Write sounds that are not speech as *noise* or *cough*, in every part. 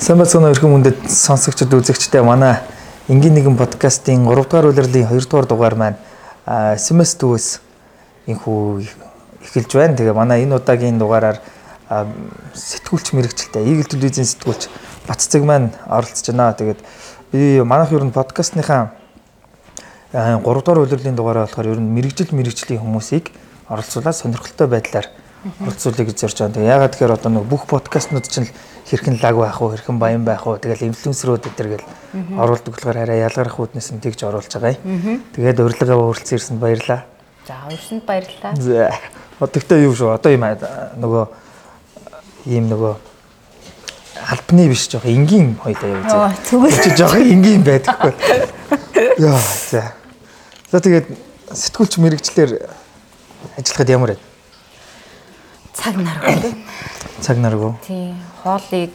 Сайн бацхан өрхөн мөндөд сонсогчд үзэгчтэй манай энгийн нэгэн подкастын 3 дугаар улирлын 2 дугаар дугаар маань SMS төвөөс инхүү эхэлж байна. Тэгээ манай энэ удаагийн дугаараар сэтгүүлч мэрэгчлээ Eagle телевизийн сэтгүүлч Баццэг маань оролцож байна. Тэгээд би манайх ер нь подкастныхаа 3 дугаар улирлын дугаараа болохоор ер нь мэрэгжил мэрэгжлийн хүмүүсийг оролцуулаад сонирхолтой байдлаар оролцуулъя гэж зорж байгаа. Тэгээ ягаад тэгэхээр одоо нэг бүх подкастнууд чинь хэрхэн лаг байх уу, хэрхэн баян байх уу, тэгэл инфлюенсерүүд өдр гэл оруулдаг болохоор арай ялгарх үүднээс нь тэгж оруулж байгаа юм. Тэгээд урилгаа өөрчлөсөн ирсэнд баярлаа. За, өрсөнд баярлалаа. За. Одогтой юу шүү. Одоо юм нөгөө ийм нөгөө албаны биш жоох энгийн хоёлаа юу Оо, зүгээр. Чи жоох энгийн байдаггүй. *laughs* Яа, за. За тэгээд сэтгүүлч мэрэгчлэр ажиллахад ямар байна? Цаг нар өгдөө. Цаг наргүй. Тий, хоолыг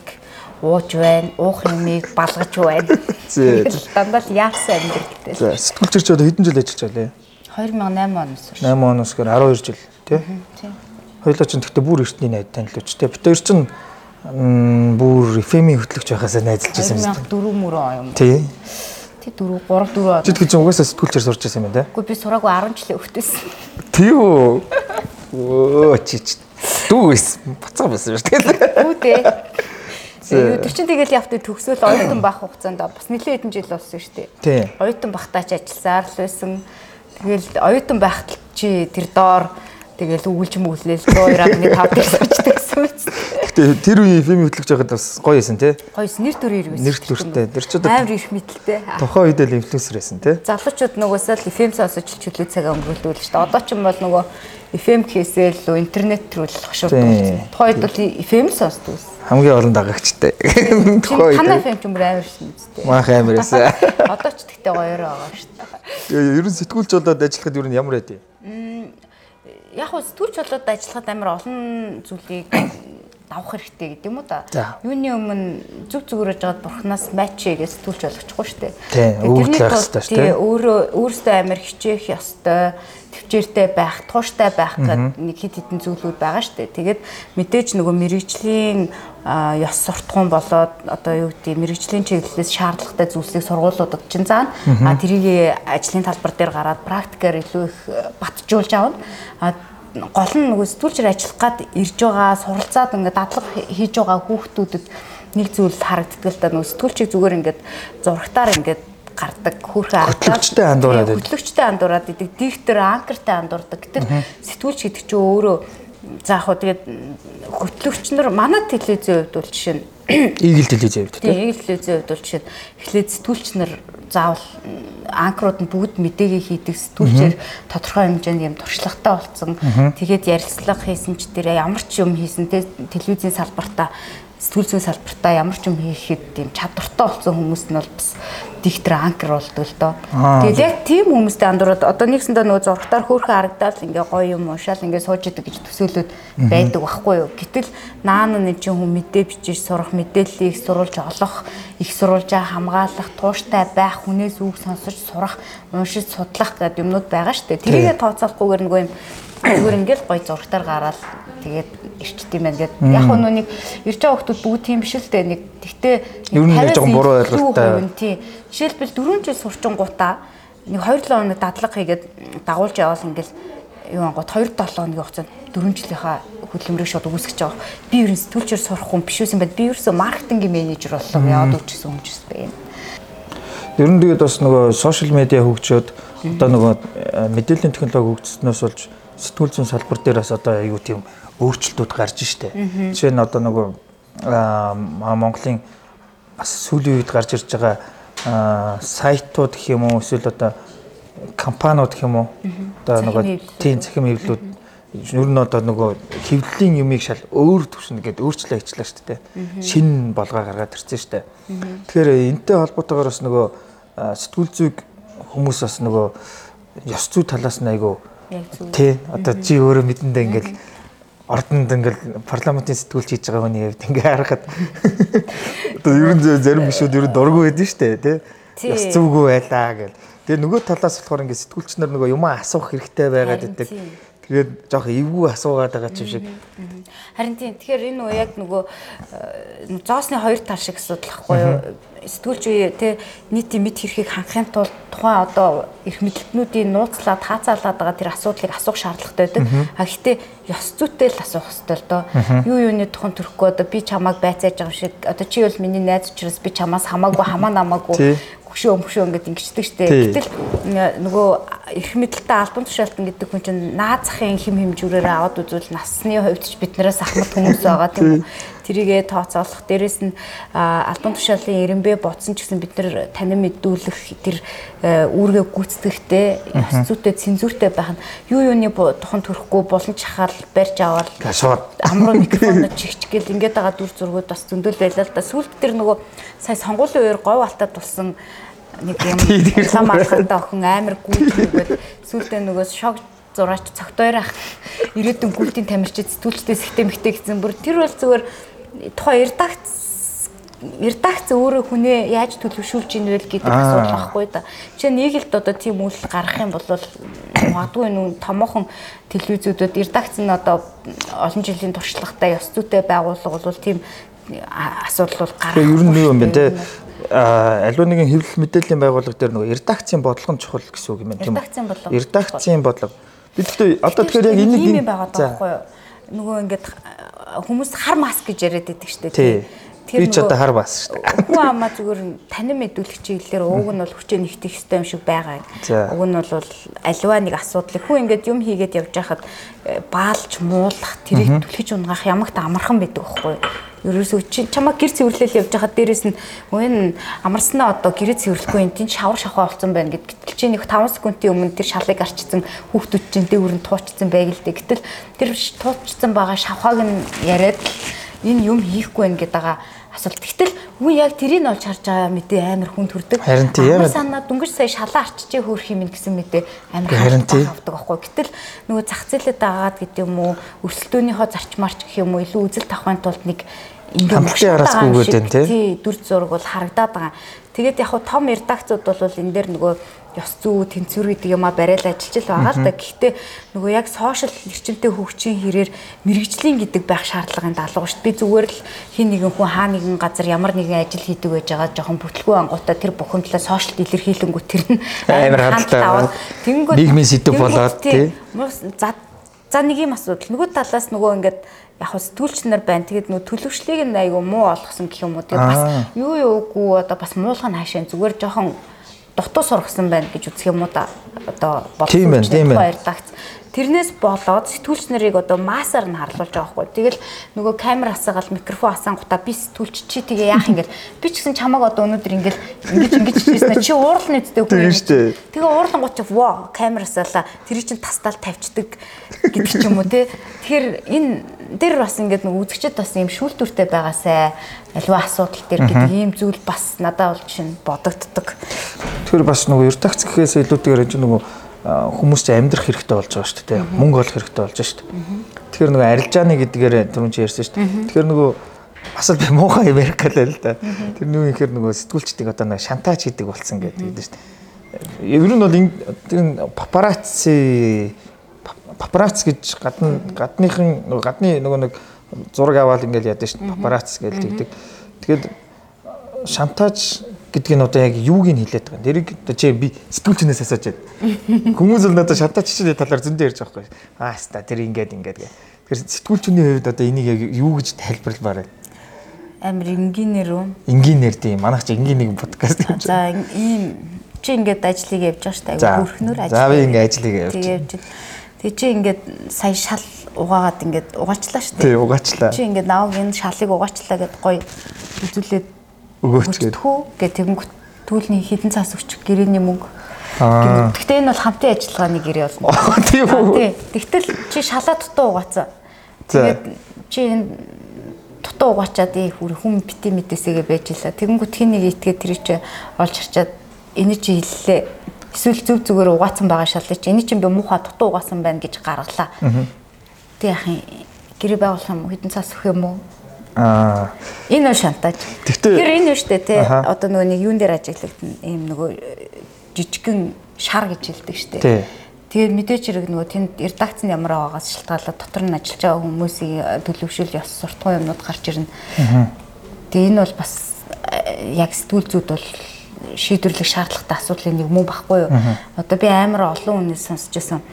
ууж байна, уух юмыг балгаж байна. Тэгэл Дандаа л яасан амьдралтай. За сэтгүүлчэрч одоо хэдэн жил ажиллаж байлаа? 2008 оноос хойш. 8 оноос гэр 12 жил тий. Тий. Хоёлоо ч гэхдээ бүр эртний найд танилцуулчтэй. Бид хоёр чинь бүр FM-ийн хөтлөгч байхасаа найзалж байсан юм. 2004 мөрөө юм. Тий. Тий 4 3 4 Чи тэгж угаасаа сэтгүүлчээр сурч байсан юм байна Үгүй би сураагүй 10 жилийн өгтөөсөн. тий. Юу. Оо чи чи дүүс бацаа байсан шүү дээ. Үгүй дээ. Тэр чинь тэгэл явтыг төгсөөл оюутан байх хугацаанд бас нэлээд хэдэн жил болсон шүү дээ. Тий. Оюутан бахтаач ажилласаар л байсан. Тэгэл оюутан байхад чи тэр доор тэгэл 102.5 дээр суудаг гэсэн үст. Гэтэ тэр үеийн FM-ийн хөтлөгч байхад бас гоё байсан тий. Хоёс нэр төр ирвэс. Нэр төртэй. Тэр ч одоо амар их мэдэлтэй. тухайн үед л инфлюенсер байсан тий. Залуучууд нөгөөсөө л FM сонсож чөлөө цагаа өнгөрүүлдэг шүү дээ. Одоо ч юм бол нөгөө FM гэхээсээ л интернет рүү л. Тий. Тухайд бол FM л сонсдог ус. Хамгийн олон дагагчтай. Тухайн *laughs* Танай FM ч юм амар шин үстэй. маах амар байсан. *laughs* Одоо ч тэгтээ гоёроо байгаа шүү дээ. Ер нь сэтгүүлч болоод ажиллахад ер нь ямар байдیں۔ Яг хөө сэтгүүлч болоод ажиллахад амар олон зүйлийг давах хэрэгтэй гэдэг юм уу да. Юуны өмнө зүг зүгээрж жаад бурхнаас матч хийгээ сэтгүүлч болохгүй шүү дээ. Тэрний тулд тий. Өөрөө өөрөөсөө амар хичээх ёстой, төвчээртэй байх, тууштай байх гэдэг нэг хит хитэн зүйлүүд байгаа шүү дээ. Тэгээд мэдээж нөгөө мэрэгжлийн ёс суртахуун болоод одоо юу гэдэг мэрэгжлийн чиглэлээс шаардлагатай зүйлсийг сургуулиудад чинь заана. А тэрийг ажлын талбар дээр гараад практикаар илүү их батжуулж авна. А гол нь нөгөө сэтгүүлчээр ажиллах гад ирж байгаа суралцаад ингээд дадлага хийж байгаа хүүхдүүдэд нэг зүйл харагддаг л да нөгөө сэтгүүлчийг зүгээр ингээд зурагтаар ингээд гардаг хөөрхөн Хөтлөгчтэй андуураад хөтлөгчтэй андуураад идэг диктор анкертай андуурдаг гэтэл сэтгүүлч гэдэг чинь өөрөө за яг хөө тэгээд хөтлөгч нар манай телевизийн хувьд бол жишээ нь Игэл телевизийн хувьд тий. Тийм, ийг телевизийн хувьд бол жишээ нь эхлээд сэтгүүлч нар заавал анкерууд нь бүгд мэдээгээ хийдэг сэтгүүлчээр тодорхой хэмжээнд юм туршлагатай болсон. Тэгээд ярилцлага хийсэн ч тэр ямар ч юм хийсэн те телевизийн салбартаа сэтгүүл зүйн салбартаа ямар ч юм хийхэд тийм чадвартай болсон хүмүүс нь бол бас диктор анкер болдог л доо. Тэгээд яг тийм хүмүүстэй андуураад одоо нэгсэндээ нөгөө зургатаар хөөрхөн харагдаад ингээ гоё юм уушаал ингээ сууж идэг гэж төсөөлөд байдаг байхгүй юу. Гэтэл наана нэг чинь хүн мэдээ бичиж сурах, мэдээллийг сурулж олох, их сурулжаа хамгаалах, тууштай байх, хүнээс үг сонсож сурах, уншиж судлах гэдэг юмнууд байгаа шүү дээ. Тэрийгэ тооцоолохгүйгээр нөгөө юм зүгээр ингээл гоё зургатаар гараад тэгээд ирчт юм байна гэдэг. Яг нь нэг ирж байгаа хүмүүс бүгд тийм биш л дээ. Нэг тэгтээ Ер нь жоохон буруу ойлголттой. Тийм. Жишээлбэл 4 жил сурчингуудаа нэг 2-7 хоног дадлага хийгээд дагуулж яваал ингээл юу ангууд 2-7 хоногийн хугацаанд 4 жилийнхаа хөдөлмөрийг шууд үүсгэж байгаа. Би ерөн сэтгүүлчээр сурах хүн биш үсэн байд. Би ерөөсөө маркетингийн менежер боллоо. Яваад үчсэн хүн ч гэсэн байна. Ер нь тэгээд бас нөгөө сошиал медиа хөгжөөд одоо нөгөө мэдээллийн технологи хөгжснөөс болж сэтгүүл зүйн салбар дээр бас одоо аюу тийм өөрчлөлтүүд гарч штэ. Жишээ нь одоо нөгөө Монголын бас сүүлийн үед гарч ирж байгаа аа, сайтууд гэх юм уу эсвэл одоо компаниуд гэх юм уу одоо нөгөө тийм цахим хэвлэлүүд ер нь одоо нөгөө хэвлэлийн юмыг шал өөр төвшин гэдэг өөрчлөө хийчлээ шүү дээ. Шин болгоо гаргаад ирсэн шүү дээ. Тэгэхээр энтэй холбоотойгоор бас нөгөө сэтгүүл зүйг хүмүүс бас нөгөө ёс зүй талаас нь айгу Яг зөв. тий одоо чи өөрөө мэдэндээ ингээл ордонд ингээл парламентын сэтгүүлч хийж байгаа хүний хувьд ингээ харахад одоо ер нь зарим гişүүд ер нь дургүй байдэн шүү дээ тий Тий. ёс зүйгүй байлаа гэл Тэгээ нөгөө талаас болохоор ингээд сэтгүүлч нар нөгөө юмаа асуух хэрэгтэй байгаад Харин идэг. Тэгээд жоох эвгүй асуугаад байгаа ч юм шиг. Харин тийм тэгэхээр энэ уу яг нөгөө э, зоосны хоёр тал шиг асуудал байхгүй юу? Сэтгүүлч үе те нийтийн мэд хэрхийг хангахын тулд тухайн одоо эрх мэдлэгнүүдийн нууцлаад хаацаалаад байгаа тэр асуудлыг асуух шаардлагатай байдаг. А гэхдээ ёс зүйтэй л асуух хэрэгтэй л доо. Юу юуны тухайн төрөхгүй одоо би чамайг байцааж байгаа шиг одоо чи бол миний найз учраас би чамаас хамаагүй хамаа намаагүй хөшөө өмшөө ингээд ингэчдэг штеп. Гэтэл нөгөө эрх мэдэлтэй албан тушаалтан гэдэг хүн чинь наад захын хим хэмжүүрээр аваад үзвэл насны хувьд ч биднээс ахмад хүмүүс байгаа тийм үү. Тэрийгэ тооцоолох. Дээрэс нь албан тушаалын эренбэ бодсон ч гэсэн бид нар танин мэдүүлэх тэр үүргээ гүйцэтгэхдээ ёс зүйтэй цензуртэй байх нь юу юуны тухан төрөхгүй булан чахаал барьж аваад амруу микрофонод чихчих гэл ингээд байгаа дүр зургууд бас зөндөл байлаа л да. Сүүлд тэр нөгөө сая сонгуулийн үеэр говь алтад тулсан нэг юм улаан малхантай охин амар гүйтгэгээд сүултээ нөгөө шок зураач цогтойр ах ирээдүйн гүлтийн тамирчид сэтгүүлчдээ сэгтэй мэгтэй гэсэн бүр тэр бол зүгээр тухайн редакц редакц өөрөө хүнээ яаж төлөвшүүлж ийн вэ гэдэг асуудал байхгүй да. Жишээ нь нэг л одоо тийм үйл гаргах юм бол магадгүй нүүн томоохон телевизүүдүүд редакц нь одоо олон жилийн туршлагатай ёс зүйтэй байгууллага бол тийм асуудал бол гарах. Ер нь юу юм бэ те аливаа нэгэн хэвлэл мэдээллийн байгууллага дээр нөгөө редакцийн бодлого нь чухал гэсэн үг юм тийм үү? Редакцийн бодлого. Редакцийн бодлого. Бид гэхдээ одоо тэгэхээр яг энийг юм байгаа байхгүй юу? Нөгөө ингээд хүмүүс хар маск гэж яриад байдаг шүү дээ. Би ч одоо хар бас шүү дээ. Хүн амаа зүгээр танин мэдүүлэх чиглэлээр ууг нь бол хүчээ нэгтгэх хэрэгтэй юм шиг байгаа. Уг нь бол аливаа нэг асуудлыг хүн ингээд юм хийгээд явж байхад э, баалж муулах тэрийг түлхэж унгаах ямагт амархан байдаг байхгүй юу? ерөөсөө чи чамаа гэр цэвэрлэл явж байхад дээрэс нь энэ амарснаа одоо гэрээ цэвэрлэхгүй энэ тийм шавар шахаа болсон байна гэд гэтэл чи нэг 5 секундын өмнө тэр шалыг арчсан хүүхдүүд чинь дээгүүр нь туучсан байг л дээ. Гэтэл тэр туучсан байгаа шавхааг нь яриад энэ юм хийхгүй байх гэдэг байгаа асуулт. Гэтэл үгүй яг тэрийг олж харж байгаа мэдээ амар хүн төрдөг. Харин тийм яг санаа дүнгийн сая шалаа арчижээ хөөх юм гэсэн мэдээ амар хавдаг байхгүй. Гэтэл нөгөө зах зээлэд дагаад гэдэг юм уу өрсөлдөөнийхөө зарчмаарч гэх юм уу илүү үзэл тавхын тулд нэг ингээд хараасгүйгээд байна тий дүр зураг бол харагдаад байгаа. Тэгээд яг том редакцууд бол энэ дээр нөгөө ёс зүй тэнцвэр гэдэг юма барайл ажиллаж байгаа л да. Гэхдээ нөгөө яг сошиал эрчимтэй хөгжийн хэрээр мэрэгжлийн гэдэг байх шаардлагын даалгавар шүү. Би зүгээр л хин нэгэн хүн хаа нэгэн газар ямар нэгэн ажил хийдэг байж байгаа жоохон бүтлгүй ангуудаа тэр бухимдлаа сошиал илэрхийлэнгүү тэр нь амар хандлаа. Тэнгүүд нийгмийн сэдв болоод тий. За за нэг юм асуудал. Нөгөө талаас нөгөө ингээд яг хөө сэтгүүлч нар байна. Тэгээд нөө төлөвшлийг нь айгүй муу олгосон гэх юм уу. Тэгээд бас юу юугүй одоо бас муулах нь хаашаа зүгээр жоохон дутуу сургасан байна гэж үзэх юм уу да. Одоо боловсон редакц. Тэрнээс болоод сэтгүүлч нарыг одоо массаар нь харлуулж байгаа хгүй. Тэгэл нөгөө камер асаагаал микрофон асаангуудаа би сэтгүүлч чи тэгээ яах ингээл би ч гэсэн чамааг одоо өнөөдөр ингээл ингэж ингэж хийсэн чи уурлын нэдтэй хүн. Тэгээ уурлангууд чи во камер асаалаа тэр чинь тастаал тавьчдаг гэдэг ч юм уу те. Тэгэхээр энэ дээр бас ингээд нэг үзэгчд бас юм шүүлтүүртэй байгаасай аливаа асуудал дээр гэдэг ийм зүйл бас надад бол чинь бодогддог. Тэгэхээр бас нөгөө редакц гэхээс илүүтэйгээр энэ нөгөө хүмүүс ч амьдрах хэрэгтэй болж байгаа шүү дээ. Мөнгө олох хэрэгтэй болж шүү дээ. Тэгэхээр нөгөө арилжааны гэдгээр түрүүн чи ярьсан шүү дээ. Тэгэхээр нөгөө бас л муухай Америк л л да. Тэр нөгөө ихэр нөгөө сэтгүүлчдийг одоо нэг шантаж хийдэг болсон гэдэг шүү дээ. Ер нь бол энэ папарацци папарац гэж гадна гадныхын нөгөө гадны нөгөө нэг зураг аваад ингээл яадаг шүү дээ. Папарац гэж тэгдэг. Тэгээд шантаж гэдг нь одоо яг юуг нь хэлээд байгаа. Тэрийг одоо чи би сэтгүүлчнээс асууж байна. Хүмүүс л надад шантааччны талаар зөндөө ярьж байгаа байхгүй. Аа хаста тэр ингээд ингээд гэ. Тэгэхээр сэтгүүлчний хувьд одоо энийг яг юу гэж тайлбарламаар байна? Амир энгийнээр үү? Энгийнээр тийм. Манайх чи энгийн нэг подкаст хийж байна. За ийм чи ингээд ажлыг явж байгаа шүү дээ. Хөрхнөр ажил. За би ингээд ажлыг явж. Тэгээд Тэг чи ингээд сая шал угаагаад ингээд угаачлаа шүү дээ. Тий, угаачлаа. Чи ингээд нааг энэ шалыг угаачлаа гэд гоё үзүүлээд өгөөч гэдэг. Хүү гэх тэгэнгүүт түүлний хідэн цаас өчг гэрээний мөнгө. Аа. Гэхдээ энэ бол хамтын ажиллагааны гэрээ болно. Тийм үү. Тэгтэл чи шалаа дутуу угаацсан. Тэгээд чи энэ дутуу угаачаад ий хүн бити мэдээсээгээ байж илаа. Тэгэнгүүт хин нэг итгээд тэр чи олж харчаад энэ чи хэллээ. Эсвэл зүв зүгээр угаацсан байгаа шалаа чи энэ чинь би муухай дутуу угаасан байна гэж гаргалаа. Тэг яхин гэрээ байгуулах юм хідэн цаас өгөх юм уу? Аа. Энэ нь шантаж. Тэгэхээр энэ нь шүү дээ тий. Одоо нөгөө нэг юун дээр ажиглагдана ийм нөгөө жижигхэн шар гэж хэлдэг шүү дээ. Тэгээд мэдээч хэрэг нөгөө тэнд редакц нь ямар байгаагаас шалтгаалаад дотор нь ажиллаж байгаа хүмүүсийн төлөвшөл ёс суртахуун юмнууд гарч ирнэ. Тэгээ энэ бол бас э, яг сэтгүүл зүйд бол шийдвэрлэх шаардлагатай асуудлын нэг мөн баггүй юу. Одоо би амар олон хүнээс сонсч байсан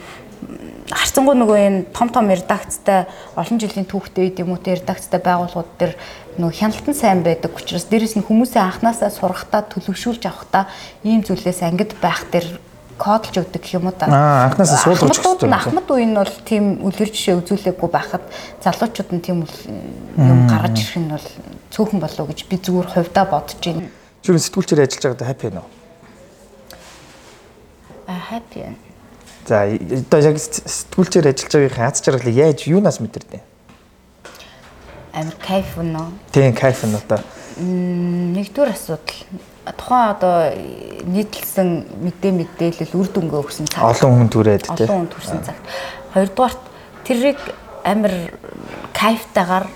харцангуй нөгөө энэ том том редакцтай олон жилийн түүхтэй үед юм уу те редакцтай байгууллагууд төр нөгөө хяналтан сайн байдаг учраас дээрэс нь хүмүүсээ анханасаа сурахтаа төлөвшүүлж авахтаа ийм зүйлээс ангид байх төр кодлж өгдөг гэх юм уу та. Аа, анханасаа суулгаж өгсөн. Ахмад үе нь бол тийм үлгэр жишээ үзүүлээгүй байхад залуучууд нь тийм юм гаргаж ирэх нь бол цөөхөн болов гэж би зүгээр хувьдаа бодож байна. Чи сэтгүүлчээр ажиллаж байгаадаа байна уу? А байна. За одоо яг сэтгүүлчээр ажиллаж байгаагийн аз жаргалыг яаж юунаас мэдэрдэ? Амар кайф өнөө. Тийм кайф нь одоо. Нэгдүгээр асуудал тухайн одоо нийтлсэн мэдээ мэдээлэл үр дүнгээ өгсөн цаг. Олон хүн түрээд тийм. Олон хүн төрсэн цаг. Хоёрдугаарт тэрийг амар кайфтайгаар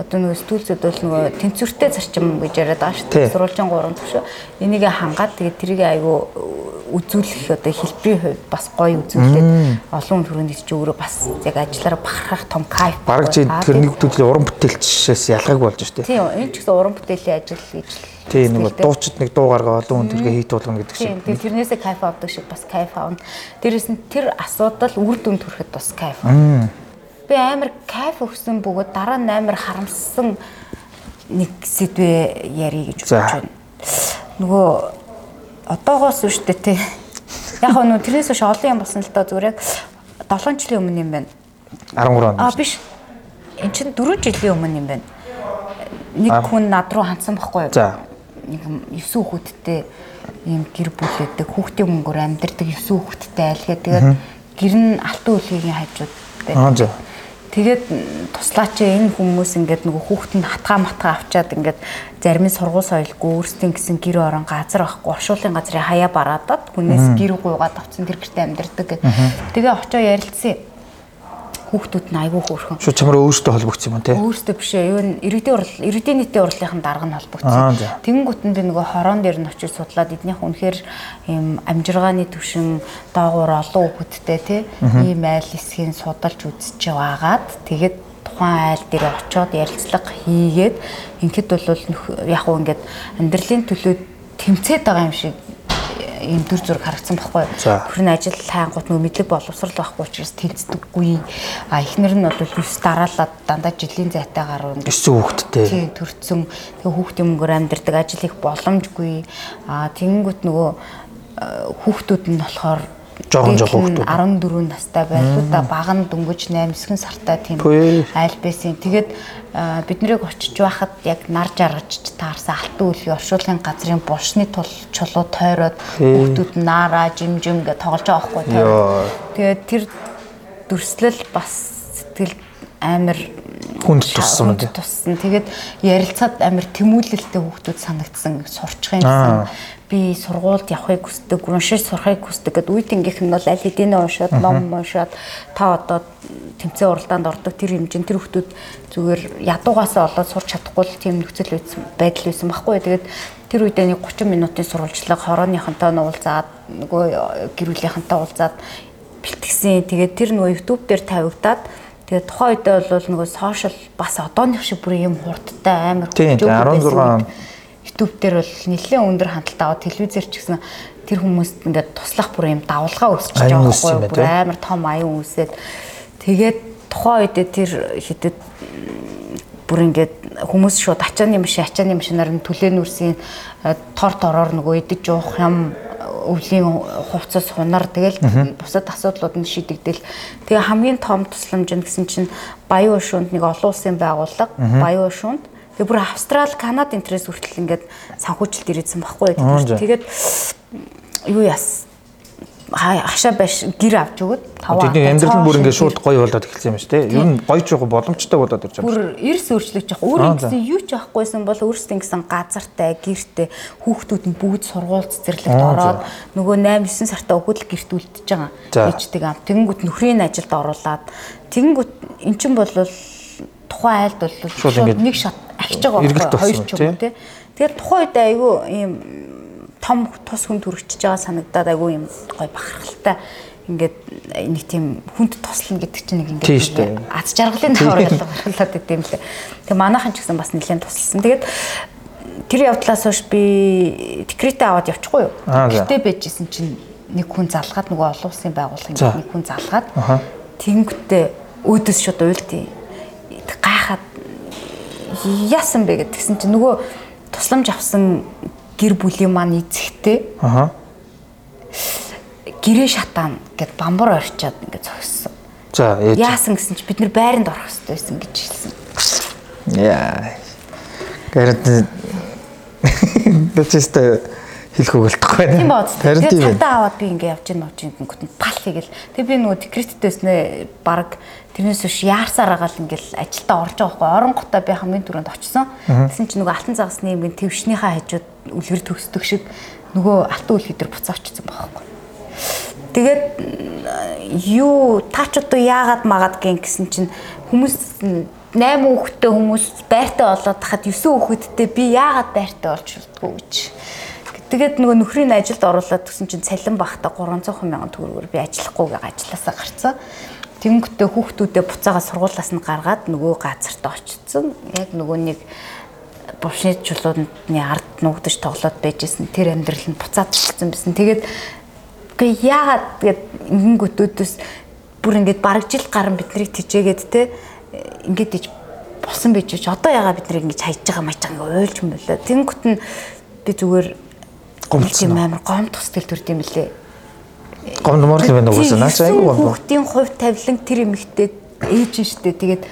одоо нөгөө студиуд бол нөгөө тэнцвэртэй зарчим гэж яриад байгаа шүү дээ. Сурвалжийн 3 төвшөө. Энийг хангаад тэгээд тэрийг айгүй үзүүлэх одоо хэлбэрийн хувьд бас гоё үзүүлээд олон хүн төрөнд чи өөрөө бас яг ажиллаараа бахархах том кайф. Бараг чи тэр нэг төдлийн уран бүтээлчээс ялгаагүй болж штэ. Тийм энэ ч гэсэн уран бүтээлийн ажил гэж Тийм нэг дуучид нэг дуу гаргаа олон хүн тэргээ хийт болгоно гэдэг шиг. Тийм тэрнээсээ кайф авдаг шиг бас кайф аавна. Дээрээс нь тэр асуудал үр дүн төрөхөд бас кайф. Би амар кайф өгсөн бөгөөд дараа нь амар харамссан нэг сэдвээ ярих гэж бодож байна. Нөгөө одоогоос үштэй те. Яг нь тэрнээс биш олон юм болсон л доо зүгээр яг 7 жилийн өмнө юм байна. 13 он. Аа биш. Энд чинь 4 жилийн өмнө юм байна. Нэг хүн над руу хандсан байхгүй юу? За. Нэг 9 хүүхэдтэй ийм гэр бүлээдэг хүүхдийн мөнгөөр амьдардаг 9 хүүхэдтэй айлгаа тэгээд гэр нь алтан үлгийн хажууд. Аа за. Тэгээд туслаач энэ хүмүүс ингээд нөгөө хүүхдэнд хатгаа матгаа авчаад ингээд зарим нь сургууль соёлгүй өөрсдийн гэсэн гэр орон газар байхгүй оршуулгын газрын хаяа бараадад хүнээс гэр гуйгаад авцсан тэр гэртээ амьдардаг. Тэгээ очоо ярилцсан хүүхдүүд нь айгүй хөөрхөн. Шууд чамраа өөртөө холбогдсон юм тий. Өөртөө биш ээ. Юу н иргэдийн урал иргэдийн нийтийн урлагийн дарга нь холбогдсон. Тэнгүүт нь би нөгөө хорон дээр нь очиж судлаад эднийх үнэхээр ийм амжиргааны төвшин доогуур олон хүүхэдтэй тий. Ийм айл эсхийн судалж үзэж байгаад тэгээд тухайн айл дээр очиод ярилцлага хийгээд ингээд бол яг уу ингээд амьдралын төлөө тэмцээд байгаа юм шиг ийм дүр зураг харагдсан байхгүй. Хөрн ажил хайнгууд нөгөө мэдлэг боловсрал байхгүй учраас тэнцдэггүй. А эхнэр нь бол өс дараалаад дандаа жилийн зайтайгаар ингээд өссөн хүүхэдтэй. Тийм төрцөн. Тэгээ хүүхдийн мөнгөөр амьдардаг ажил их боломжгүй. А тэгэнгүүт нөгөө хүүхдүүд нь болохоор жоохон жоохон хүүхдүүд 14 настай байлуу да баг нь дөнгөж 8 9 сартай тийм айл байсан. Тэгээд бид нарыг очиж байхад яг нар жаргаж таарсан алтан үлгийн оршуулгын газрын булшны тул чулуу тойроод хүүхдүүд наараа жимжим гэж тоглож байгаа байхгүй. Тэгээд тэр дүрслэл бас сэтгэл амар хүнд туссан үү? Туссан. Тэгээд ярилцаад амар тэмүүлэлтэй хүүхдүүд санагдсан сурчих юм гэсэн би сургуульд явахыг хүсдэг, уншиж сурахыг хүсдэг гэд үе тэнгийнх нь бол аль хэдийн уншаад, ном уншаад та одоо тэмцээн уралдаанд ордог тэр хэмжээнд тэр хүмүүс зүгээр ядуугаасаа олоод сурч чадахгүй л тийм нөхцөл байдал байсан байхгүй. Тэгээд тэр үедээ нэг 30 минутын сурвалжлага хорооныхонтой нь уулзаад нөгөө гэр бүлийнхэнтэй уулзаад бэлтгэсэн. Тэгээд тэр нөгөө YouTube дээр тавигдаад тэгээд тухайн үедээ бол нөгөө сошиал бас одооных шиг бүр юм хурдтай амар хурд. Тийм 16 YouTube дээр бол нэлээд өндөр хандлтаа аваад телевизээр ч гэсэн тэр хүмүүст ингээд туслах бүр юм давлгаа өсөж байгаа байхгүй бүр амар том аюун үсээд тэгээд тухайн үедээ тэр хитэд бүр ингээд хүмүүс шууд ачааны машин ачааны машинаар нь түлэн үрсийн тор тороор нөгөө идэж уух юм өвлийн хувцас хунар тэгэл бусад асуудлууд нь шийдэгдэл. Тэгээ хамгийн том тусламж нь гэсэн чинь Баян уушунд нэг олон улсын байгууллага Баян уушунд Тэгээ бүр Австрал, Канад интерес хүртэл ингээд санхүүжилт ирээдсэн байхгүй. Тэгээд юу яас хашаа байш гэр авч өгöd таваа. Тэдний амьдрал нь бүр ингээд шууд гоё болоод эхэлсэн юм шүү дээ. Ер нь гоё жоох боломжтой болоод ирж байгаа. Бүр эрс өөрчлөгдөж байгаа. Өөр ингэсэн юу ч авахгүйсэн бол өөрсдөө ингэсэн газартай, гэртэй хүүхдүүд нь бүгд сургууль цэцэрлэгт ороод нөгөө 8 9 сартаа өгөхөд л гэрт үлдчихэж байгаа. Ээждэг ам. Тэгэнгүүт нөхрийн ажилд оруулаад тэгэнгүүт эн чинь бол тухайн айлд бол нэг шат ахиж байгаа байхгүй хоёр ч юм тий. Тэгээд тухайн үед айгүй ийм том тус хүн төрөгчж байгаа санагдаад айгүй юм гой бахархалтай ингээд нэг тийм хүнд тослно гэдэг чинь нэг ингээд аз жаргалын давар ялгарлаад идэв юм лээ. Тэгээ манайхан ч гэсэн бас нэлээд тусалсан. Тэгээд тэр явдлаас хойш би декретээ аваад явчихгүй юу? Гэтэ байжсэн чинь нэг хүн залгаад нөгөө олон улсын ингээд нэг хүн залгаад Аха. тэнгүүтээ өөдөөс шууд уйлдیں۔ Гайхаад яасан бэ гэдгсэн чинь нөгөө тусламж авсан гэр бүлийн маань эзэгтэй Аха. гэрээ шатаан гэд бамбар орчоод ингээд зогссон. За ээж. Яасан гэсэн чи бид нар байранд орох хэрэгтэй байсан гэж хэлсэн. Яа. Гэрд дэчтэй *laughs* хэлэх өгөлдөхгүй байна. Тийм тийм Тэгээд цагдаа аваад би ингээ явж гин мовж гингүүт нь пал хийгээл. Тэгээ би нөгөө декреттэйснэ баг тэрнээс биш яарсаар агаал ингээл ажилдаа орж байгаа хгүй. Оронготоо би хамгийн түрүүнд очсон. Тэгсэн чинь нөгөө алтан загасны юмгийн твшнийхаа хажууд үлгэр төгсдөг шиг нөгөө алтан үлгэр дээр буцаа очсон байхгүй. Тэгээд юу таач одоо яагаад магаад гин гэсэн чинь хүмүүс 8 хүүхэдтэй хүмүүс байртай болоод тахад 9 хүүхэдтэй би яагаад байртай болж болдгоо гэж. Тэгээд нөгөө нөхрийн ажилд оруулаад гэсэн чинь цалин багтаа 300 мянган төгрөгөөр би ажиллахгүйгээ ажилласаа гарцсан. Тэнгөттэй хүүхдүүдээ буцаага сургуулаас нь гаргаад нөгөө газартаа очсон. Яг нөгөө нэг бушны чулууны ард нуугдаж тоглоод байжсэн тэр амьдрал нь буцаад ирсэн байсан. Тэгээд би яагаад тэгээд ингэнгүүтүүдээс бүр ингээд бараг жил гарan биднийг тижээгээд те ингээд иж босон байж ч одоо яагаад бид нарыг ингэж хайж байгаа маяг ингээ уйлж мөлөө. Тэнгүүт нь би зүгээр Уу? амар гомдох сэтгэл төрд юм лээ. Гомдмор л байна угаасаа. Наач айгүй гомдмор. Хүүхдийн хувь тавилан тэр эмэгтэй ээж нь штэ. Тэгээд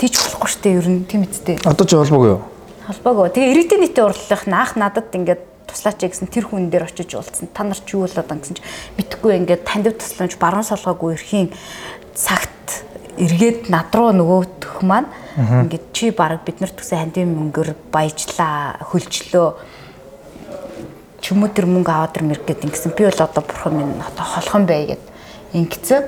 тийч болохгүй штэ ер нь тийм үсттэй. Одоо ч холбоогүй юу? Холбоогүй. Тэгээ ирээдүйн нийтийн урлагийнх нь анх надад ингээд туслаач гэсэн тэр хүн дээр очиж уулзсан. Та нар ч юу болоод ан гэсэн чи мэдхгүй ингээд тандив тусламж баруун солгоогүй эрхийн цагт эргээд над руу нөгөөх маань ингээд чи баг бид нарт төсөн хандив мөнгөөр баяжлаа хөлжлөө чүмүү тэр мөнгө аваад тэр мэр гэд ингэсэн би бол одоо бурхан минь одоо холхон бай гэд ингэсэн.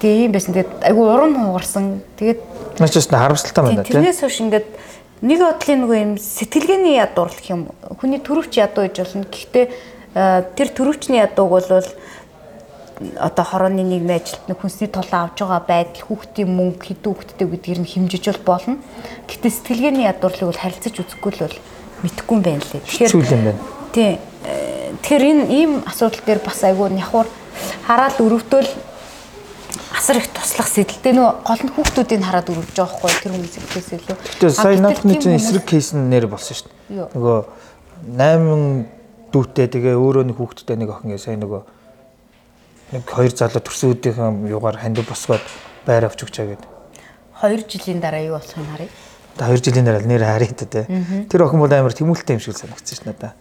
Тэгээ юм байсан. Тэгээд айгу урам хугарсан. Тэгээд Наач ч харамсалтай байна тийм. тэрнээс хойш ингээд нэг бодлын нөгөө юм сэтгэлгээний ядуур гэх юм. Хүний төрөвч ядуу гэж болно. Гэхдээ тэр төрөвчний ядууг бол одоо хорооны нийгмийн ажилтны хүнсний тулаан авж байгаа байдал хүүхдийн мөнгө хэдэн хүүхдтэй гэдгийг нь хэмжиж бол болно. Гэхдээ сэтгэлгээний ядуурлыг бол харилцаж үзэхгүй л бол мэдхгүй юм байна лээ. Хэцүү Э, Тэгэхээр энэ ийм асуудал дээр бас айгүй нявхар хараад өрөвдөл асар их туслах сэдэлтэй нөө гол нь хүүхдүүдийг хараад өрөвж байгаа хгүй тэр хүмүүс ихээс илүү. Тэгээ сая наадхны чинь эсрэг кейс нэр болсон шүү дээ. Нөгөө 8 дүүтэй тэгээ өөрөө нэг хүүхэдтэй нэг охин сая нөгөө нэг хоёр залуу төрсүүдийн юугаар хандив босгоод байр авч өгчээ гэдэг. 2 жилийн дараа юу болох юм харъя. Одоо 2 жилийн дараа нэр харъя тий. Тэр охин бол амар тэмүүлтэй юм шиг санагдсан шүү надаа.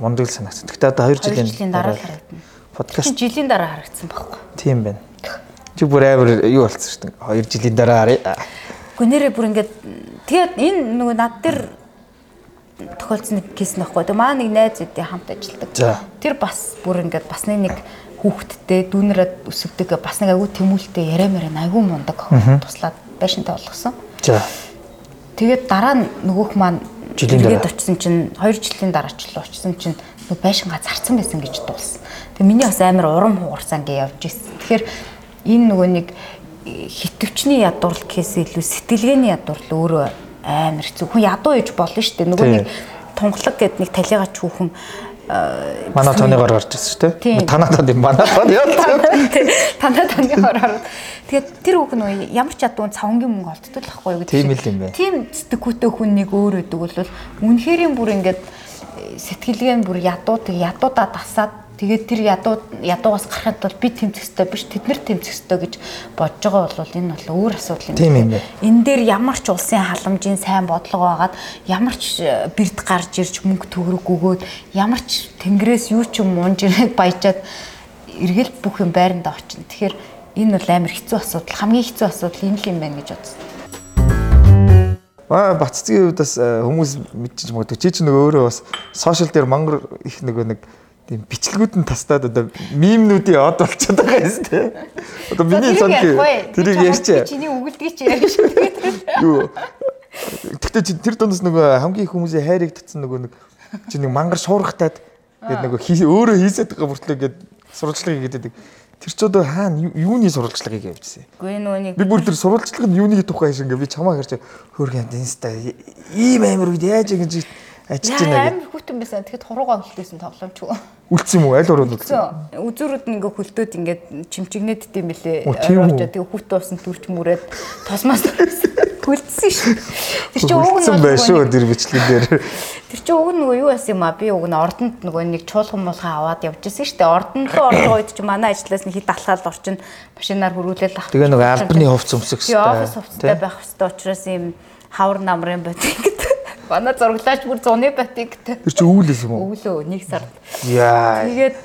Мундаг л санагдсан. Гэхдээ одоо 2 2 жилийн дараа л харагдана. подкаст жилийн дараа харагдсан байхгүй. тийм байна. Чи бүр амар юу болсон шүү дээ. 2 жилийн дараа харъя. Гэхдээ нэрээ бүр ингээд тэгээд энэ нөгөө над дээр тохиолдсон нэг кейс нөхгүй. Тэгээ маа нэг найз үдээ хамт ажилладаг. Тэр бас бүр ингээд басны нэг хүүхэдтэй дүүнэрээ өсөгдөг бас нэг айгүй тэмүүлтэй яриа мэрэ айгүй мундаг туслаад байшинтай болгосон. За. Тэгээд дараа нөгөөх маань Жилийн дараа. очсон чинь 2 жилийн дараа ч л очсон чинь нөгөө байшингаа зарцсан байсан гэж дуулсан. Тэгээ миний бас амар урам хугарсан гэж явж ирсэн. Тэгэхээр энэ нөгөө нэг э, хитвчний ядуурл кейс илүү сэтгэлгээний ядуурл өөрөө амар хэцүү. Хүн ядуу ээж болно шүү дээ. Нөгөө нэг тунгалаг гэд нэг талигач хүүхэн Манай тооныгоор гарч ирсэн шүү дээ. Танаа тоо юм манай тоо яа. танаа таны *laughs* хороор. Тэгээд тэр хүүхэн нөгөө ямар ч ядуу цавангийн мөнгө олддог л ахгүй юу гэдэг. Тийм л юм байна. Тийм сэтгэхүйтэй хүн нэг өөр өдөг бол үнэхэрийн бүр ингээд э, сэтгэлгээ нь бүр ядуу тэг ядуудаа тасаад тэгээд тэр ядуу ядуугаас гарахад бол би тэмцэхтэй биш тэд нар тэмцэхтэй гэж бодож байгаа бол энэ бол өөр асуудал юм. Энэ дээр ямар ч улсын халамжийн сайн бодлого байгаад ямар ч э, бэрд гарч ирж мөнгө төгрөг өгөөд ямар ч тэнгэрээс юу ч юм мунж ирээд баяжаад эргэл бүх юм байранда очино. Тэгэхээр энэ бол амар хэцүү асуудал. Хамгийн хэцүү асуудал энэ л юм байна гэж бодсон. Аа баццгийн хувьд бас э, хүмүүс мэдчихэж магадгүй. Чи чи нөгөө өөрөө бас сошиал дээр мангар их нөгөө нэг тийм бичлэгүүд нь тастаад одоо мимнүүдийн од болчиход байгаа юм тий. Одоо миний сонх тэрийг ярьчаа. Чиний үгэлдгийг чи ярьж шүү. Юу. Гэхдээ чи тэр дундас нөгөө хамгийн их хүмүүсийн хайрыг татсан нөгөө нэг чи нэг мангар шуурхтаад тэгээд нөгөө өөрөө хийсэд байгаа бүртлээ гээд сурвалжлага хийгээд. Тэр ч одоо хаана юуны сурвалжлагыг явьжсэн. Үгүй нөгөө нэг Би бүр тэр сурвалжлага нь юуны тухай шиг ингээ би чамаа харж хөөргөн инста ийм амир үед яаж ингэж ажиллаж байна амар хүүтэн байсан. Тэгэхэд хуруугаа хөлтөөсөн тоглоомч үү. үлдсэн юм уу? Аль ороод үлдсэн? Үзүүрүүд нь ингээ хөлтөөд ингээд чимчигнээд дим билээ. Оо, тийм үү? Тэгээ хүүт уусан дүрч мүрээд тосмоос хөлдсөн шүү. Тэр чинь уг нь байх шүү тэр бичлэг дээр. Тэр чинь уг нь нөгөө юу байсан юм а? Би уг нь ордонд нөгөө нэг чуулган муулхаа аваад явжсэн шүү дээ. Ордонд руу байгаа үед чинь манай ажлаас нь хит алхаад орчин машинаар хөрвүүлээд авах. Тэгээ нөгөө албаны хувц өмсөх Тэгээ офис хувцастай байх хэрэгтэй учраас ийм хавар намрын батик гэдэг. Манай зураглаач бүр зуны батик гэдэг. Тэр чи үүлээс юм уу? Өглөө нэг сард. Яа. Тэгээд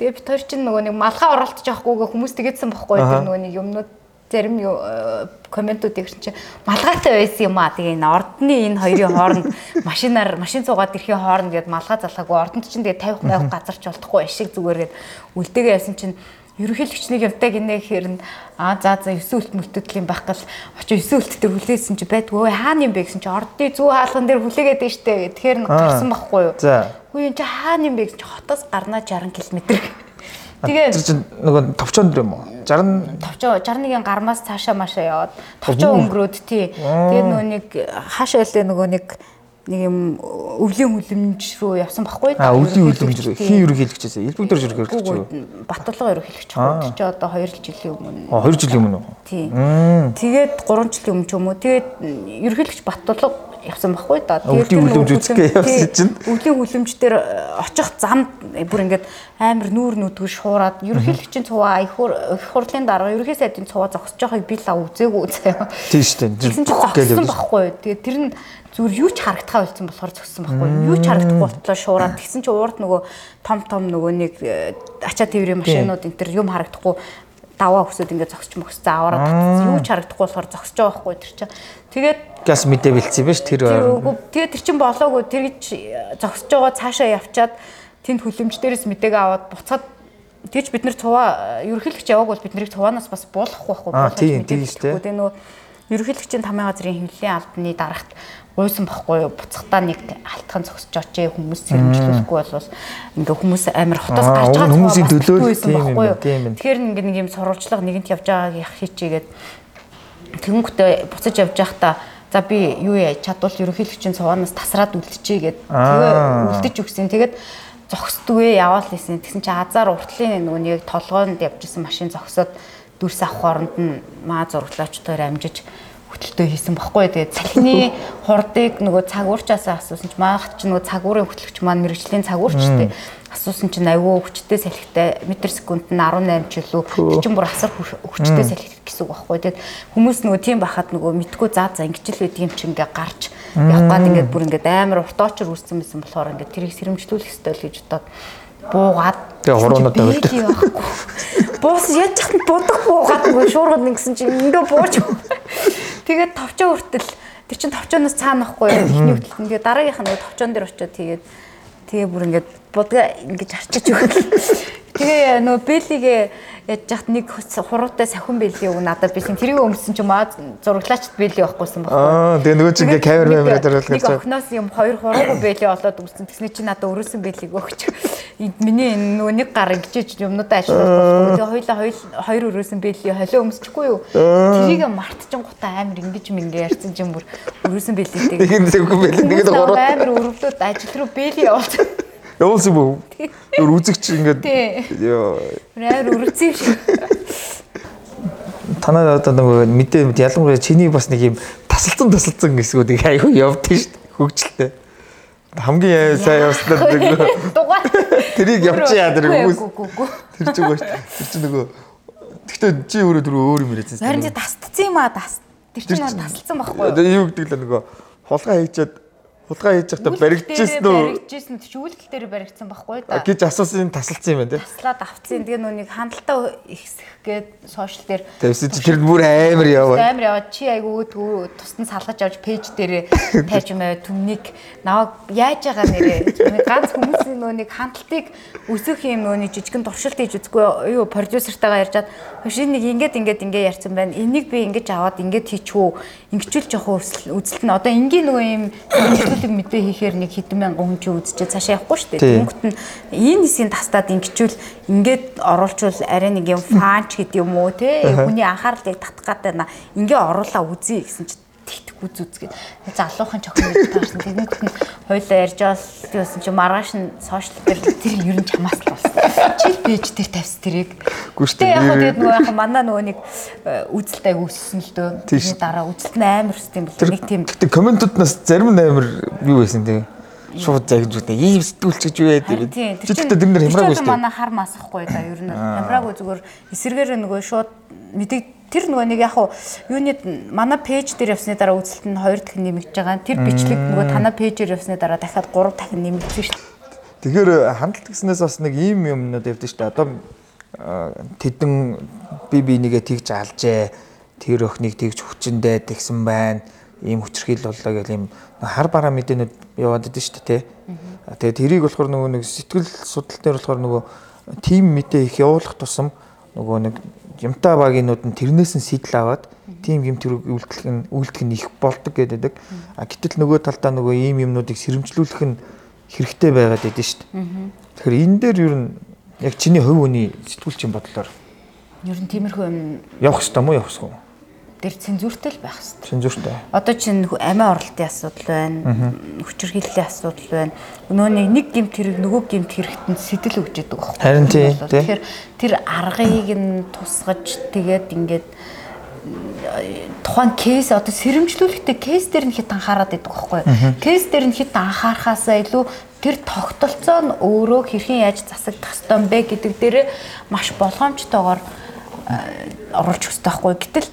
тэгээ бид хоёр чинь нөгөө нэг малхаа оролцож явахгүйгээ хүмүүс тэгээдсэн байхгүй Аха. тэр нөгөө нэг юмнууд зарим э, комментууд ирсэн чинь малгайтай байсан юм аа. Тэгээ энэ ордны энэ хоёрын хооронд *laughs* машинаар машин цугаад ирэхийн хооронд гээд малгай залхаагүй ордонд чинь тэгээ 50 50 газар ч болтохгүй ашиг зүгээргээд үлдээгээ яасан чинь ерөнхийлөгчнийг явдаг гинэ гэхээр нь аа за за 9 үлт мөлтөдл юм байх гал очиж 9 үлт дээр хүлээсэн чи байдгүй хаана юм бэ гэсэн чи ордны зүү хаалган дээр хүлээгээд дээ штэ гэх. Тэгэхээр нь гарсан байхгүй юу. За. Хүү энэ чи хаана юм бэ гэж хотоос гарнаа 60 км. Тэгээ чинь нөгөө товчон дөр юм уу? 60 товчоо 61-ийн гармаас цаашаа маашаа яваад товчоо өнгөрөөд тий. Тэгээ нөгөө нэг хаашаа илээ нөгөө нэг нэг юм өвлийн хүлэмж рүү явсан байхгүй А өвлийн үлэмж рүү Тий. хин ерөнхийлөгчөөс элбэг дөрж ерөнхийлөгч юу? Батлага ерөнхийлөгч хөө чи одоо 2 жилийн өмнө А 2 жилийн өмнө тий. Тэгээд 3 жилийн өмнө ч юм уу тэгээд ерөнхийлөгч Батлага явсан байхгүй да. Өвлийн тэр хүлэмж үзэхгээ хүлэмж- явсан тий, чинь. Өвлийн хүлэмж дээр очих зам бүр ингээд амар нүүр нүдгүй шуураад ерөнхийлөгчийн цуваа их хур их хурлын дарга ерөнхий сайдын цуваа зогсож байгааг би л үзээгүй заяа. Тийм шүү дээ. Тэгсэн чинь зогссон байхгүй. Тэгээд тэр нь зүгээр юу ч харагдахаа болсон болохоор зогссон байхгүй юу. Ч харагдахгүй болтлоо шуураад. Тэгсэн чинь уурд нөгөө том том нөгөө нэг э, ачаа тээврийн машинууд энэ төр юм харагдахгүй. Даваа хөсөд ингээд зогсч мөхс заавараад татсан. Юу ч харагдахгүй болохоор зогсож байгаа байхгүй тэр чинь. Тэгээд газ мэдээ бэлдсэн байж тэр үгүй. Тэгээд тэр чинь болоогүй. Тэр гэж зогсож байгаа цаашаа явчаад тэнд хүлэмж дээрээс мэдээг аваад буцаад тэгж бид нар цуваа ерөнхийлөгч явааг бол бид нарыг цуваанаас бас буулгахгүй байхгүй. Аа, тийм, тийм шүү дээ. Тэгээ нөгөө ерөнхийлөгчийн тамийн газрын хөвлийн албаны дарагт гуйсан байхгүй юу буцахтаа нэг алтхан зогсож очие хүмүүс сэрэмжлүүлэхгүй бол ингээ хүмүүс амар хотоос гарч байгаа хүмүүсийн цуваа төлөө л болсон тийм юм тийм байна. Тэгэхээр ингээ нэг юм сурвалжлага нэгэнт явж байгааг яах хийчигээд Тэнгүүтээ буцаж явж байхдаа за би юу яа чадвал ерөнхийлөгчийн цуванаас тасраад үлдчихье гэд тэгээ үлдэж өгсөн. Тэгээд зогсдгүй яваал лээсэн. Тэгсэн чи азар уртлын нэг толгоонд явжсэн машин зогсоод дүрс авах хооронд нь маа зурглаачдаар амжиж хөтөлтөө хийсэн баггүй. Тэгээд цалины *laughs* хурдыг нөгөө цагуурчаас асуусан чи маах чи нөгөө цагуурын хөтлөгч маань мэрэгжлийн цагуурч те асуусан чинь аюу хүчтэй салхитай метр секунд нь 18 ч илүү чинь бүр асар хүч- хүчтэй салхи гэсэн үг баггүй. Тэгээд хүмүүс нөгөө тийм байхад нөгөө мэдгүй заа за ингэж л байд юм чи ингээ гарч явах гад ингээд бүр ингээд амар уртаочор үүссэн байсан болохоор ингээд тэрийг сэрэмжлүүлэх хэрэгтэй л гэж бодоод буугаад Тэгээ бэлий байхгүй. Буус яаж яхад будах буугаад нөгөө шуургад нэгсэн чинь ингээ бууж. Тэгээд товчоо хүртэл тэр чин товчооноос цаана байхгүй юу? Эхний *clears throat* нь. Тэгээд дараагийнх нь товчоон дээр очиод тэгээд тэгээ бүр ингээд будгаа ингэж арчиж өгөх. Тэгээ нөгөө бэлигээ яаж яхад нэг хуруутай сахин бэли өг надад бэлэн тэрийг өмсөн чинь маа зураглаачд бэли байхгүй байхгүй. Аа тэгээ нөгөө чинь ингээ камер камера дээр Нэг охноос юм хоёр хуруугүй бэлээ олоод өгсөн. Тэгснэ чи надад өрөөсөн бэлийг өгч. Миний энэ нөгөө нэг гар ингэжж юмнуудаа ажиллах болохгүй. Тэгээ хоёлаа хоёр хоёр өрөөсөн бэлий холио өмсчихгүй юу? Тэрийг мартчин гутаа амар ингэж мингэ ярьсан чинь бүр өрөөсөн бэлийтэй. Нэг зөвхөн бэлэн тэгээд гурав амар өрөвлөд ажил руу бэлий явуулсан. Явуулсан юм уу? Тэр үзэгч ингээд ёо өрөвцөн юм шиг. танаа одоо нөгөө мэдээ ялангуяа чиний бас нэг юм тасалцсан тасалцсан хэсгүүдийг айгүй явдсан шүү дээ хөгжилтэй. Хамгийн сайн явснаа *laughs* нөгөө Дугаа. тэрийг явчих яа тэр хүмүүс Гү гү. тэр чинь гоё тэр чинь нөгөө Гэхдээ чи өөрөө түрүү өөр юм яриадсан. Харин чи тасдсан юм аа тас. Тэр чинь тасалсан байхгүй юу? Юу гэдэг л нөгөө хулгай хийчихэд хулгай хийж байхдаа баригдчихсэн үү Баригдчихсэн тийч үйлдэл дээр баригдсан байхгүй да. гэж асуусан тасалсан юм байна те. Таслаад авцсан. Тэгээ нүг хандлтаа ихсэх гээд сошиал дээр Тавьсан чи тэр бүр амар яваа. амар яваад чи айгу өөдгөө тусдан салгаж авч пэйж дээр *laughs* тайж юмаа түмнийг. Наваг яаж байгаа нэрээ ганц хүмүүсийн нөө нэг хандлтыг өсөх юм нөө нэг жижигэн туршилт хийж үзгүй юу продюсертайгаа ярьжаад хөшин нэг ингээд ингээд ингээд ярьсан байна. Энийг би ингэж аваад ингээд хийчихв ингэчүүл жоох үзэлт нь одоо энгийн нөгөө юм сэтгүүлэг мэдээ хийхээр нэг хэдэн мянган хүн ч үзчихээ. Цаашаа явахгүй шүү дээ. Тий. Тэнгүүт нь энэ хэсгийг тастаад ингэчүүл ингээд оруулчвал арай нэг юм фанч гэдэг юм уу те хүний анхаарлыг татах гэдэг на ингээ оруулаа үзье гэсэн чи тэгтгүү зүзгээд залуухан чохин гэж таарсан. Тэнгүүт нь хоёлаа ярьж л гэсэн чи маргааш нь сошиал дээр тэр ер нь чамаас л болсон. Чи пэйж дээр тавьс тэрийг. Гэтэ яг нэр- тэгээд нөгөө яг манай нөгөө нэг э, үзэлтэй өссөн л дөө. Тэрний дараа үзэлт нь амар өссөн юм бол нэг тийм Гэтэ комментууднаас зарим нь амар юу байсан тийм шууд загж үтэй ийм сэтгүүлч гэж. Чи тэгтээ тэр нэр хямраагүй шүү дээ. манай хар масахгүй да ер нь хямраагүй зүгээр эсэргээр нөгөө шууд мэдэг тэр нөгөө нэг яг хуу юуны манай пэйж дээр явсны дараа үзэлт нь хоёр дахин нэмэгдэж байгаа. Тэр бичлэг нөгөө танаа пэйжээр явсны дараа дахиад гурав дахин нэмэгдсэн шүү дээ. Тэгэхээр хандлт гэснээс бас нэг ийм юмнууд явдсан шүү дээ. Одоо а, тэдэн би би нэгэ тэгж алжээ. Тэр охиныг тэгж хүчиндээ тэгсэн байна. Ийм хүчрхийл боллоо гэл ийм хар бараа мэдээнүүд яваад идэв шүү дээ. Тэгээд тэрийг болохоор нөгөө нэг сэтгэл судлал дээр болохоор нөгөө тим мэдээ их явуулах тусам нөгөө нэг юмтай багийнууд нь тэрнээс нь сэтэл аваад тим юм тэр үйлдэх нь үйлдэх нь их болдог гэдэг. А гэтэл нөгөө талдаа нөгөө ийм юмнуудыг сэрэмжлүүлэх нь хэрэгтэй байгаад байдаг шүү дээ. Тэгэхээр энэ дээр ер нь яг чиний хувь хүний сэтгүүлчийн бодлоор Ер нь тиймэрхүү юм явах хэрэгтэй мó явах хэрэгтэй. Дээр цензуртэй л байх хэрэгтэй. Цензуртай. Одоо чинь амиа оролтын асуудал байна. Хүчирхийллийн асуудал байна. Нөгөө нэг гимт хэрэг нөгөө гимт хэрэгт нь сэтэл өгч яадаг байхгүй. Харин тий, Болоод тий. Тэгэхээр тэр аргыг нь тусгаж тэгээд ингээд тухайн кейс одоо сэрэмжлүүлэхдээ кейс дээр нь хит анхаарат байдаг байхгүй. Кейс дээр нь хит анхаарахаасаа илүү тэр тогтолцоо нь өөрөө хэрхэн яаж засагдах ёстой юм бэ гэдэг дээрээ маш болгоомжтойгоор э, оруулж өгсөн байхгүй. Гэтэл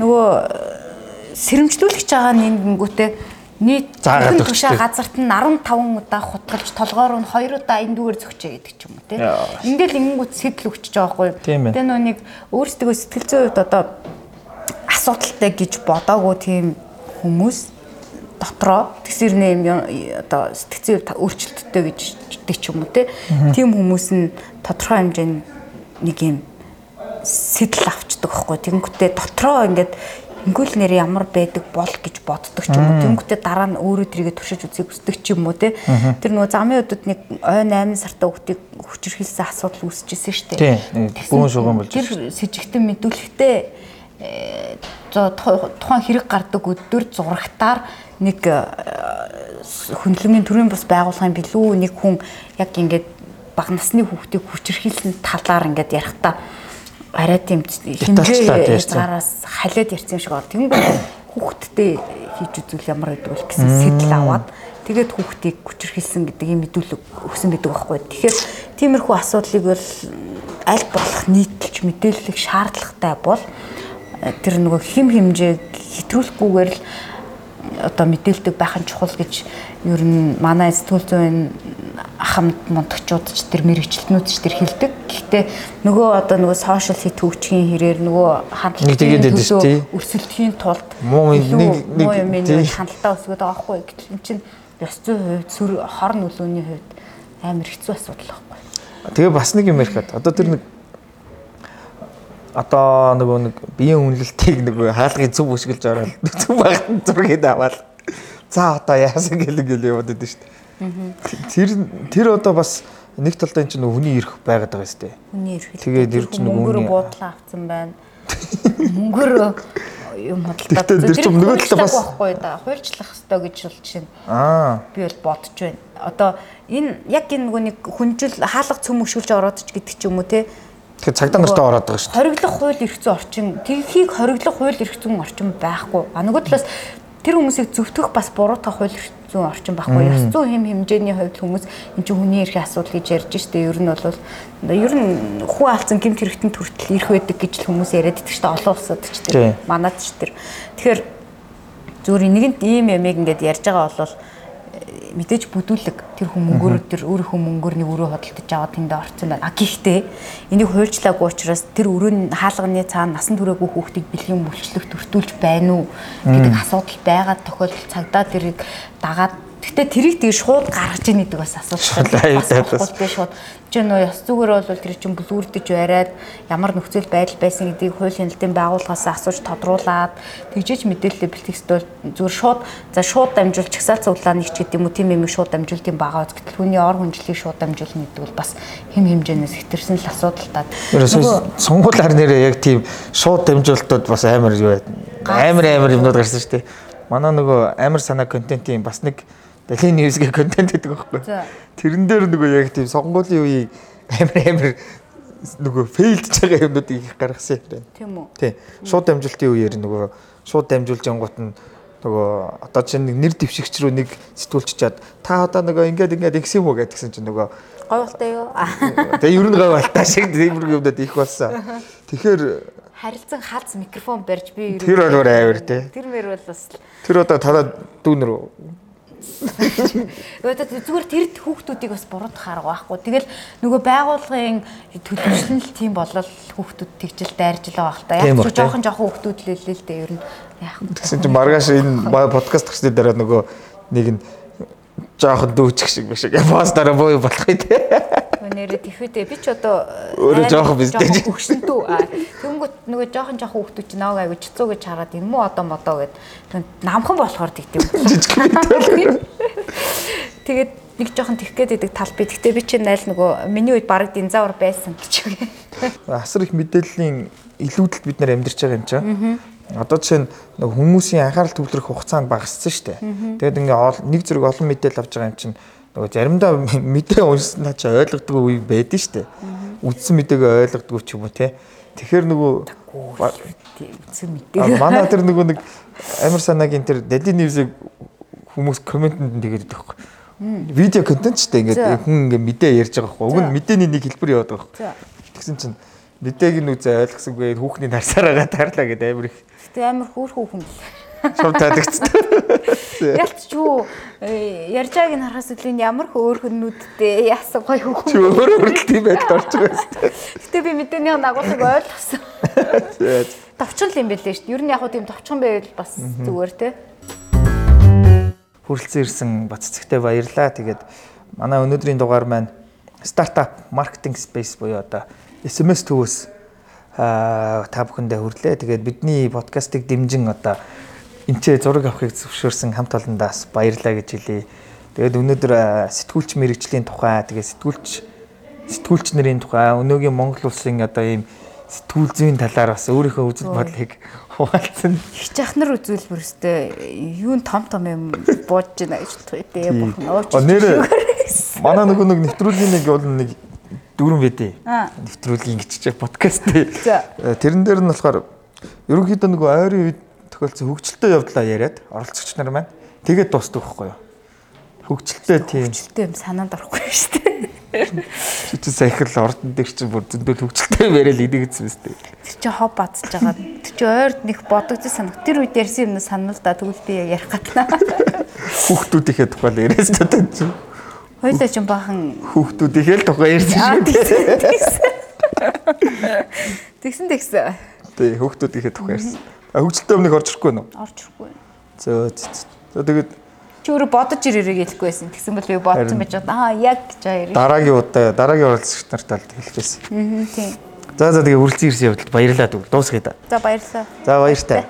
нөгөө э, сэрэмжлүүлэгч байгаа нэнгүүтээ нийт өгч тушаа газарт нь 15 удаа хутгалж толгоор нь 2 удаа энэ дүүгээр зөгчөө гэдэг ч юм уу тий. Яа. Ингээл ингэнгүүт сэтэл өгчөж байгаа байхгүй. Тийм ээ. Тэгээ нөө нэг өөрсдөө сэтгэл зүйн хувьд одоо асуудалтай гэж бодоогүй тийм хүмүүс дотроо тэгсэр нэм одоо хувьд өөрчлөлттэй гэж ч юм уу тий. Тийм хүмүүс нь тодорхой хэмжээнд нэг юм сэтэл авчдаг байхгүй. Тэнгүүтээ дотроо ингээд ингүүл нэр ямар байдаг бол гэж боддог ч юм уу. Тэнгүүтээ дараа нь өөрөө тэрийгэ туршиж үзье хүсдэг ч юм уу те. Тэр нөгөө замын өдөд нэг ой 8 сартаа хүүхдийг хүчирхийлсэн асуудал үүсчихсэн шүү дээ. Тэгсэн бүүн шугам болж Тэр сэжигтэн мэдүүлэхдээ э, за ту- тухайн хэрэг гардаг өдөр зурагтаар нэг э, хүнлэмийн төрийн бас байгууллагын билүү нэг хүн яг ингээд бага насны хүүхдийг хүчирхийлсэн талаар ингээд ярихдаа арай тийм хэмжээ язгаараас халиад ярьсан шиг байна. Тэнгүү хүүхдтэй хийж үзвэл ямар байдаг вэ гэсэн сэтэл аваад тэгээд хүүхдийг хүчирхийлсэн гэдэг юм мэдүүлэг өгсөн гэдэг байхгүй. Тэгэхээр тиймэрхүү асуудлыг бол аль болох нийтэлж мэдээлэх шаардлагатай бол э, тэр нөгөө хим хэмжээг хэтрүүлэхгүйгээр л одоо мэдээлдэг байх нь чухал гэж ер нь манай сэтгүүл зүйн хамт мунтагчууд ч тэр мэрэгчлэтнүүд ч тэр хэлдэг. Гэхдээ нөгөө одоо нөгөө сошиал хит хөгжихийн хэрээр нөгөө хандлагын төлөө өрсөлдөхийн тулд Муу нэг- нэг- хандлтаа өсгöd байгаа байхгүй. Гэтэл эн чинь ёс зүйн хувьд сүр хор нөлөөний хувьд амар хэцүү асуудал байхгүй. Тэгээ бас нэг юм ярихад одоо тэр нэг одоо нөгөө нэг биеийн үнэлэлтийг нөгөө хаалгын цөв өшгөлж ороод цөв багт зургийг аваад за одоо яасан гэлэг гэл яваад байдаг шүү дээ. Тэр тэр одоо бас нэг талдаа энэ чинь нөгөө хүний ирэх байгаад байгаа шүү дээ. Хүний эрх. Тэгээд ер чинь мөнгөөр үүний- буудлаа авсан байна. Мөнгөөр юм бодлоо. Тэгтээ тэр чинь нөгөө талаа бас- байхгүй да. Хуульчлах хэрэгтэй гэж бол чинь Аа. би бол бодож байна. Одоо энэ яг энэ нөгөө нэг хүнжил хаалга цөм өшгөлж ороод ч гэдэг ч юм уу те. Тэгэхээр цагдаа нартай ороод байгаа шүү дээ. Хориглох хууль эрх зүйн орчин тгийхийг хориглох хууль эрх зүйн орчин байхгүй. А нөгөө талаас тэр хүмүүсийг зөвтгөх бас буруутгах хууль эрх зүйн орчин байхгүй. Ёс зүйн хэм хэмжээний хувьд хүмүүс энэ чинь хүний эрхийн асуудал гэж ярьж штэ. Ер нь бол ер нь хүн алдсан гэмт хэрэгтэн төртөл ирэх байдаг гэж хүмүүс яриад байдаг штэ олон улсад ч тэр. Манад ч тэр. Тэгэхээр зүгээр нэгэнт ийм ямиг ингээд ярьж байгаа бол мэдээж бүдүүлэг тэр хүн мөнгөөр тэр өөрийнхөө мөнгөөр нэг өрөө хөдөлтөж аваад тэндээ орцсон байна. А гэхдээ энийг хуульчлаагүй учраас тэр өрөөний хаалганы цаана насан туршаагүй хүүхдийг бэлгийн мөлчлөх төртүүлж байна уу гэдэг асуудал байгаа тохиолдолд цагдаа тэрийг дагаад Гэтэ тэрийг тэгээ шууд гаргаж ийн гэдэг бас асуудал. би шууд чи нөө ёс зүгээр бол тэр чинь бүлгүүрдэж бариад ямар нөхцөл байдал байсан гэдгийг хуулийн хэлтийн байгууллагаас асууж тодруулаад тэгжээж мэдээлэлээ бэлтгэхдээ зүгээр шууд за шууд дамжуулж чагсаалц улааны ч гэдэг юм уу тийм юм шууд дамжуулт юм байгаа үз гэтэл хүний ор хүнжлийг шууд дамжуулна гэдэг бол бас хэм хэмжээнээс хэтэрсэн л асуудал таа. Сонгуулиар нэрээ яг тийм шууд дамжуултууд бас амар юу байд. Амар амар юмнууд гарсан шүү дээ. Манай нөгөө амар санаа контентын бас нэг Daily News-ийн контент гэдэг байхгүй. Тэрэн дээр нөгөө яг тийм сонгуулийн үеийг амар амар нөгөө фейлдж байгаа юмнуудыг их гаргасан юм байна. Тийм үү. Тий. Шууд дамжуултын үеэр нөгөө шууд дамжуулж ангууд нь нөгөө одоо чинь нэг нэр дэвшигч рүү нэг сэтгүүлч чад та одоо нөгөө ингээд ингээд ихс юм уу гэдгсэн чинь нөгөө Говьлтай юу? *laughs* тэгээ ер нь говьалтай шиг тиймэрхүү юмнууд их болсон. Тэгэхээр Харилцан хаалц микрофон барьж би Тэр бол авир тий. Тэр мэр бол бас Тэр одоо танаа дүүнэр одоо зүгээр тэр хүүхдүүдийг бас буруудах арга байхгүй. Тэгэл нөгөө байгууллагын төлөвшлөн л тийм болол хүүхдүүд тэгжил дайрж л байгаа хэл та. Яг ч жоохон жоохон хүүхдүүд л л л дээ ер нь? Тэгсэн чинь маргааш энэ подкаст гэсний дараа нөгөө нэг нь жоохон дүүчих шиг биш. Япоос дараа боо болох юм тий. Нэрэ тэхвэдэ би ч одоо Өөрөө жоохон биз дээ. хөвшөнтүү. Тэнгүүт нөгөө жоохон жоохон хүүхдүүд чи нааг аягүй чицүү гэж хараад энэ муу одоо модоо гэд намхан болохоор тэгдэв. Тэгээд нэг жоохон тэгэх гээд идэг тал би. Гэтэ би чи найл нөгөө миний үед баг динзавр байсан гэж үгүй. Асар их мэдээллийн илүүдэлд бид нар амьдарч байгаа юм чинь. Одоо жишээ нь нэг хүмүүсийн анхаарал төвлөрөх хугацаанд багассан шүү дээ. Тэгээд ингээ нэг зэрэг олон мэдээлэл авч байгаа юм чинь нөгөө заримдаа *laughs* мэдээ уншснаа чи ойлгодгүй үе байдэн шүү дээ. Үдсэн мэдээгээ ойлгодгүй ч юм уу те. Тэгэхээр нөгөө А, мэдээ. манай тэр нөгөө нэг амар санаагийн тэр Daily News-ийг хүмүүс комментэнд тэгээд байхгүй. Видео контент ч гэдэг ингээд хүн ингээд мэдээ ярьж байгаа байхгүй. Уг нь мэдээний нэг хэлбэр яваад байгаа байхгүй. Тэгсэн чинь мэдээг нь үзээ ойлгосонгүй хүүхний нарсаар байгаа таарлаа гэдэг амар их Тэг амар хөөрхөн хүн. Шууд ч юу э, ярьж байгааг нь харахаас энэ ямар хөөрхөнүүдтэй яасан гоё Чи хүн. өөрөө хүртэл тийм байдалд орж байгаа юм. Гэтэ би мэдээнийх нагуулыг ойлгосон. Товчхон л юм байлээ шүү дээ. Ер нь яг хуу тийм товчхон байвал бас зүгээр те. Хүрэлцэн ирсэн бац цэгтэй баярлаа. Тэгээд манай өнөөдрийн дугаар маань стартап маркетинг спейс буюу одоо SMS төвөөс аа та бүхэндээ хүрлээ. Тэгээд бидний подкастыг дэмжин одоо энчээ зураг авахыг зөвшөөрсөн хамт олондаас баярлалаа гэж хэлье. Тэгээд өнөөдөр сэтгүүлч мэрэгжлийн тухай тэгээд сэтгүүлч сэтгүүлч нарын тухай өнөөгийн Монгол улсын одоо ийм сэтгүүл зүйн талаар бас өөрийнхөө үзэл бодлыг хуваалцсан. Их жахнар үзүүлбэр өстэй юу н том том юм бууж байна гэж тээ бурхан ууч. О, нэрээ манай нөгөө нэг нэвтрүүлгийн нэг бол нэг байдээ. Аа. Нэвтрүүлгийн гिचчээ подкаст. Тэрэн дээр нь болохоор ерөнхийдөө нөгөө ойрын үед тохиолдсон хөгжилтэй явдлаа яриад оролцогч нар маань тэгээд дуустдаг байхгүй юу? Хөгжилтэй тийм Хөвчлөлтэй юм санаанд орохгүй шүү дээ. чичээ саяхал ордон дээр чинь бүр зөндөл хөгжилтэй юм яриад идэгдсэн мэт. Тэр чи хоб бадж байгаа. Тэр чи ойрд нэг бодогдсон санах. Тэр үед ярьсан юм санал да тэгвэл би ярих гатна. Хүүхдүүдийнхээ тухай яриад та чинь. Хоёлаа ч бахан Хүүхдүүдийнхээ л тухай ярьсан шүү дээ. тэгсэн тэгсэн. Тий, хүүхдүүдийнхээ тухай ярьсан. Хөгжилтэй өмнөх орж ирэхгүй нөө. Орж ирэхгүй. Зөө. За тэгээд Чи өөрөө бодож ирээрэй гэлэхгүй байсан. Тэгсэн бол би бодсон байж байгаа. Аа яг гэж ярив. дараагийн удаа дараагийн оролцогч нартаа л хэлчихсэн. Аа тийм. За за тэгээ үргэлжлэн ирсэн явдалд баярлалаа дүү. Дуусгая да. За баярлалаа. За баяртай.